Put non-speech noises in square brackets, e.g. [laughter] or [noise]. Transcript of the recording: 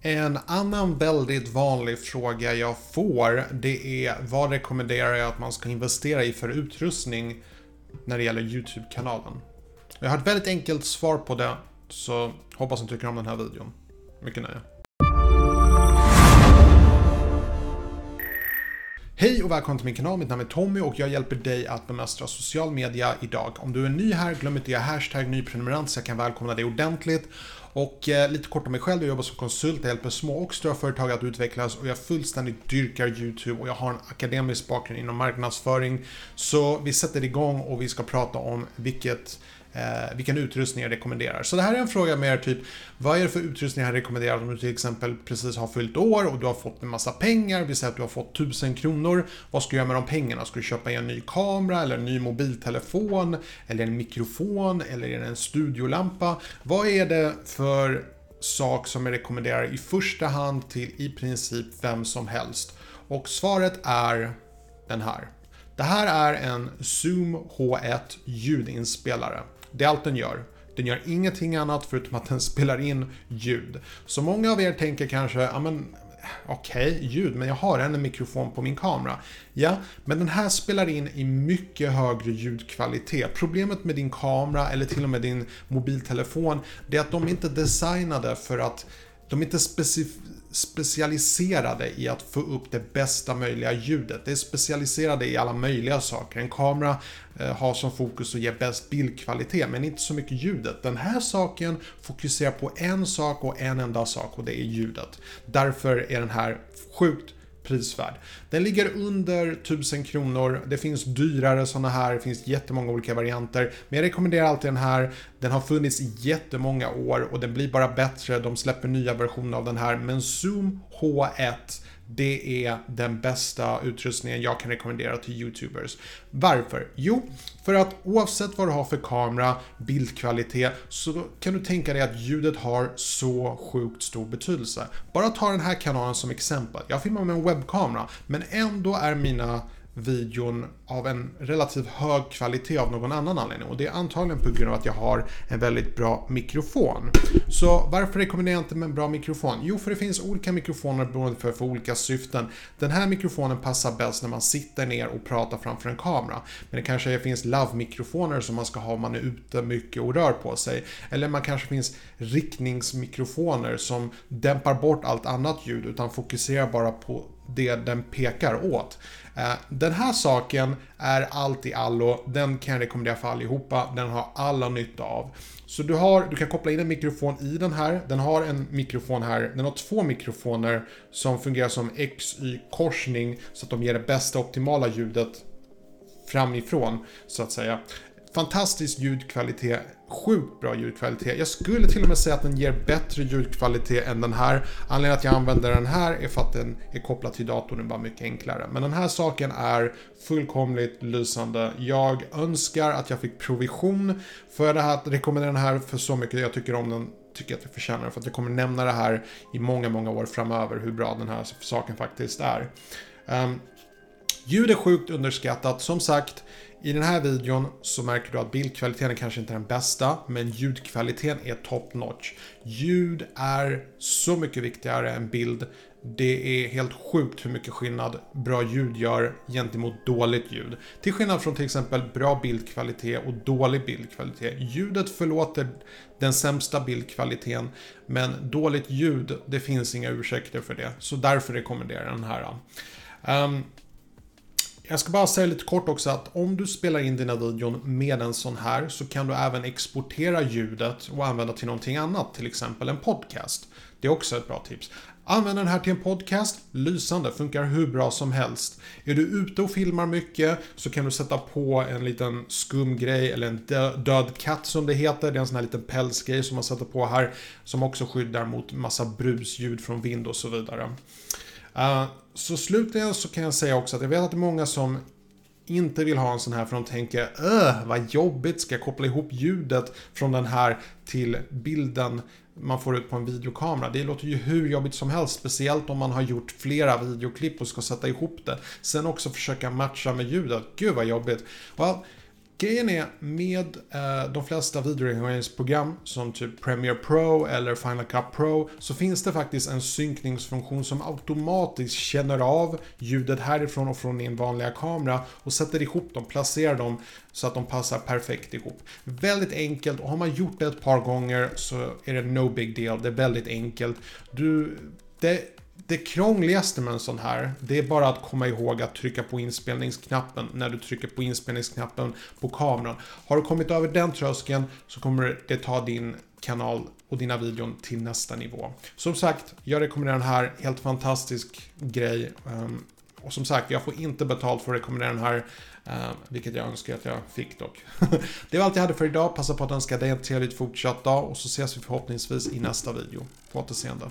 En annan väldigt vanlig fråga jag får det är vad rekommenderar jag att man ska investera i för utrustning när det gäller YouTube-kanalen? Jag har ett väldigt enkelt svar på det, så hoppas ni tycker om den här videon. Mycket nöje. Hej och välkommen till min kanal, mitt namn är Tommy och jag hjälper dig att bemästra social media idag. Om du är ny här, glöm inte att göra hashtag nyprenumerant så jag kan välkomna dig ordentligt. Och eh, lite kort om mig själv, jag jobbar som konsult, jag hjälper små och stora företag att utvecklas och jag fullständigt dyrkar YouTube och jag har en akademisk bakgrund inom marknadsföring. Så vi sätter igång och vi ska prata om vilket eh, vilken utrustning jag rekommenderar. Så det här är en fråga mer typ, vad är det för utrustning jag rekommenderar om du till exempel precis har fyllt år och du har fått en massa pengar, vi säger att du har fått 1000 kronor. Vad ska du göra med de pengarna? Ska du köpa en ny kamera eller en ny mobiltelefon eller en mikrofon eller en studiolampa? Vad är det för sak som jag rekommenderar i första hand till i princip vem som helst? Och svaret är den här. Det här är en Zoom H1 ljudinspelare. Det är allt den gör. Den gör ingenting annat förutom att den [laughs] spelar in ljud. Så många av er tänker kanske, ja men okej, okay, ljud, men jag har en mikrofon på min kamera. Ja, men den här spelar in i mycket högre ljudkvalitet. Problemet med din kamera eller till och med din mobiltelefon, det är att de inte är designade för att de är inte specif specialiserade i att få upp det bästa möjliga ljudet. Det är specialiserade i alla möjliga saker. En kamera eh, har som fokus att ge bäst bildkvalitet, men inte så mycket ljudet. Den här saken fokuserar på en sak och en enda sak och det är ljudet. Därför är den här sjukt prisvärd. Den ligger under 1000 kronor. Det finns dyrare sådana här, det finns jättemånga olika varianter. Men jag rekommenderar alltid den här. Den har funnits i jättemånga år och den blir bara bättre. De släpper nya versioner av den här. Men Zoom H1 det är den bästa utrustningen jag kan rekommendera till YouTubers. Varför? Jo, för att oavsett vad du har för kamera, bildkvalitet, så kan du tänka dig att ljudet har så sjukt stor betydelse. Bara ta den här kanalen som exempel. Jag filmar med en webbkamera, men ändå är mina videon av en relativt hög kvalitet av någon annan anledning. Och det är antagligen på grund av att jag har en väldigt bra mikrofon. Så varför rekommenderar jag inte med en bra mikrofon? Jo, för det finns olika mikrofoner beroende för, för olika syften. Den här mikrofonen passar bäst när man sitter ner och pratar framför en kamera. Men det kanske finns love-mikrofoner som man ska ha om man är ute mycket och rör på sig. Eller man kanske finns riktningsmikrofoner som dämpar bort allt annat ljud utan fokuserar bara på det den pekar åt. Eh, den här saken är allt i allo, den kan jag rekommendera för allihopa, den har alla nytta av. Så du, har, du kan koppla in en mikrofon i den här, den har en mikrofon här, den har två mikrofoner som fungerar som XY-korsning så att de ger det bästa optimala ljudet framifrån, så att säga fantastisk ljudkvalitet, sjukt bra ljudkvalitet. Jag skulle till och med säga att den ger bättre ljudkvalitet än den här. Anledningen att jag använder den här är för att den är kopplad till datorn, och bara mycket enklare. Men den här saken är fullkomligt lysande. Jag önskar att jag fick provision för det här, att rekommendera den här för så mycket jag tycker om den tycker att jag förtjänar den. för att jag kommer nämna det här i många, många år framöver hur bra den här saken faktiskt är. Um, ljud är sjukt underskattat. Som sagt, i den här videon så märker du att bildkvaliteten kanske inte är den bästa, men ljudkvaliteten är top notch. Ljud är så mycket viktigare än bild. Det är helt sjukt hur mycket skillnad bra ljud gör gentemot dåligt ljud. Till skillnad från till exempel bra bildkvalitet och dålig bildkvalitet. Ljudet förlåter den sämsta bildkvaliteten, men dåligt ljud, det finns inga ursäkter för det. Så därför rekommenderar jag den här. Um, jag ska bara säga lite kort också att om du spelar in dina videon med en sån här så kan du även exportera ljudet och använda till någonting annat, till exempel en podcast. Det är också ett bra tips. Använd den här till en podcast, lysande, funkar hur bra som helst. Är du ute och filmar mycket så kan du sätta på en liten skum grej eller en död katt som det heter. Det är en sån här liten pälsgrej som man sätter på här som också skyddar mot massa brusljud från vind och så vidare. Uh, så slutligen så kan jag säga också att jag vet att det är många som inte vill ha en sån här för de tänker öh, vad jobbigt, ska jag koppla ihop ljudet från den här till bilden man får ut på en videokamera. Det låter ju hur jobbigt som helst, speciellt om man har gjort flera videoklipp och ska sätta ihop det. Sen också försöka matcha med ljudet. Gud vad jobbigt. Well, Grejen är med eh, de flesta videoredigeringsprogram som typ Premiere Pro eller Final Cut Pro så finns det faktiskt en synkningsfunktion som automatiskt känner av ljudet härifrån och från din vanliga kamera och sätter ihop dem, placerar dem så att de passar perfekt ihop. Väldigt enkelt och har man gjort det ett par gånger så är det no big deal. Det är väldigt enkelt. Du, det det krångligaste med en sån här, det är bara att komma ihåg att trycka på inspelningsknappen när du trycker på inspelningsknappen på kameran. Har du kommit över den tröskeln så kommer det ta din kanal och dina videon till nästa nivå. Som sagt, jag rekommenderar den här, helt fantastisk grej. Ehm, och som sagt, jag får inte betalt för att rekommendera den här, ehm, vilket jag önskar att jag fick dock. [laughs] det var allt jag hade för idag. Passa på att önska dig en trevlig fortsatt dag och så ses vi förhoppningsvis i nästa video. På återseende.